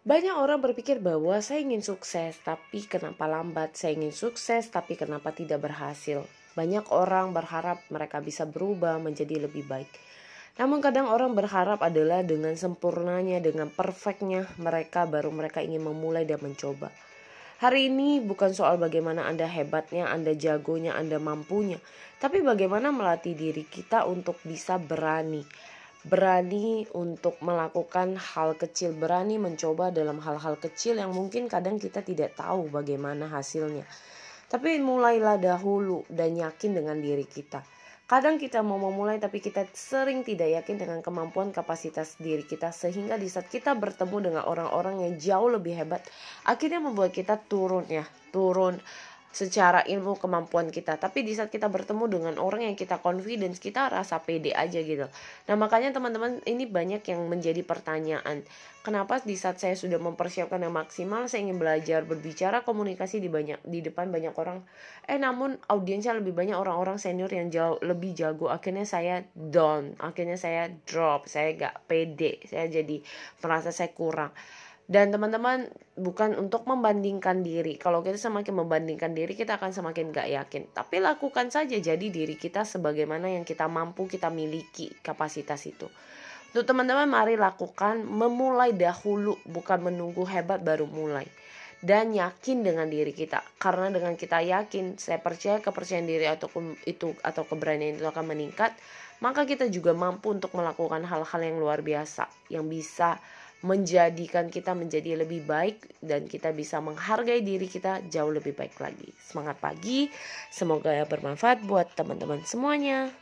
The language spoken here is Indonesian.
Banyak orang berpikir bahwa saya ingin sukses, tapi kenapa lambat? Saya ingin sukses, tapi kenapa tidak berhasil? Banyak orang berharap mereka bisa berubah menjadi lebih baik. Namun kadang orang berharap adalah dengan sempurnanya, dengan perfectnya mereka baru mereka ingin memulai dan mencoba. Hari ini bukan soal bagaimana Anda hebatnya, Anda jagonya, Anda mampunya, tapi bagaimana melatih diri kita untuk bisa berani berani untuk melakukan hal kecil, berani mencoba dalam hal-hal kecil yang mungkin kadang kita tidak tahu bagaimana hasilnya. Tapi mulailah dahulu dan yakin dengan diri kita. Kadang kita mau memulai tapi kita sering tidak yakin dengan kemampuan kapasitas diri kita sehingga di saat kita bertemu dengan orang-orang yang jauh lebih hebat akhirnya membuat kita turun ya, turun secara ilmu kemampuan kita. Tapi di saat kita bertemu dengan orang yang kita confidence kita rasa pede aja gitu. Nah makanya teman-teman ini banyak yang menjadi pertanyaan. Kenapa di saat saya sudah mempersiapkan yang maksimal saya ingin belajar berbicara komunikasi di banyak di depan banyak orang? Eh namun audiensnya lebih banyak orang-orang senior yang jauh lebih jago. Akhirnya saya down. Akhirnya saya drop. Saya gak pede. Saya jadi merasa saya kurang dan teman-teman bukan untuk membandingkan diri. Kalau kita semakin membandingkan diri, kita akan semakin gak yakin. Tapi lakukan saja jadi diri kita sebagaimana yang kita mampu kita miliki kapasitas itu. Untuk teman-teman mari lakukan memulai dahulu bukan menunggu hebat baru mulai. Dan yakin dengan diri kita. Karena dengan kita yakin, saya percaya kepercayaan diri atau itu atau keberanian itu akan meningkat, maka kita juga mampu untuk melakukan hal-hal yang luar biasa yang bisa menjadikan kita menjadi lebih baik dan kita bisa menghargai diri kita jauh lebih baik lagi. Semangat pagi, semoga bermanfaat buat teman-teman semuanya.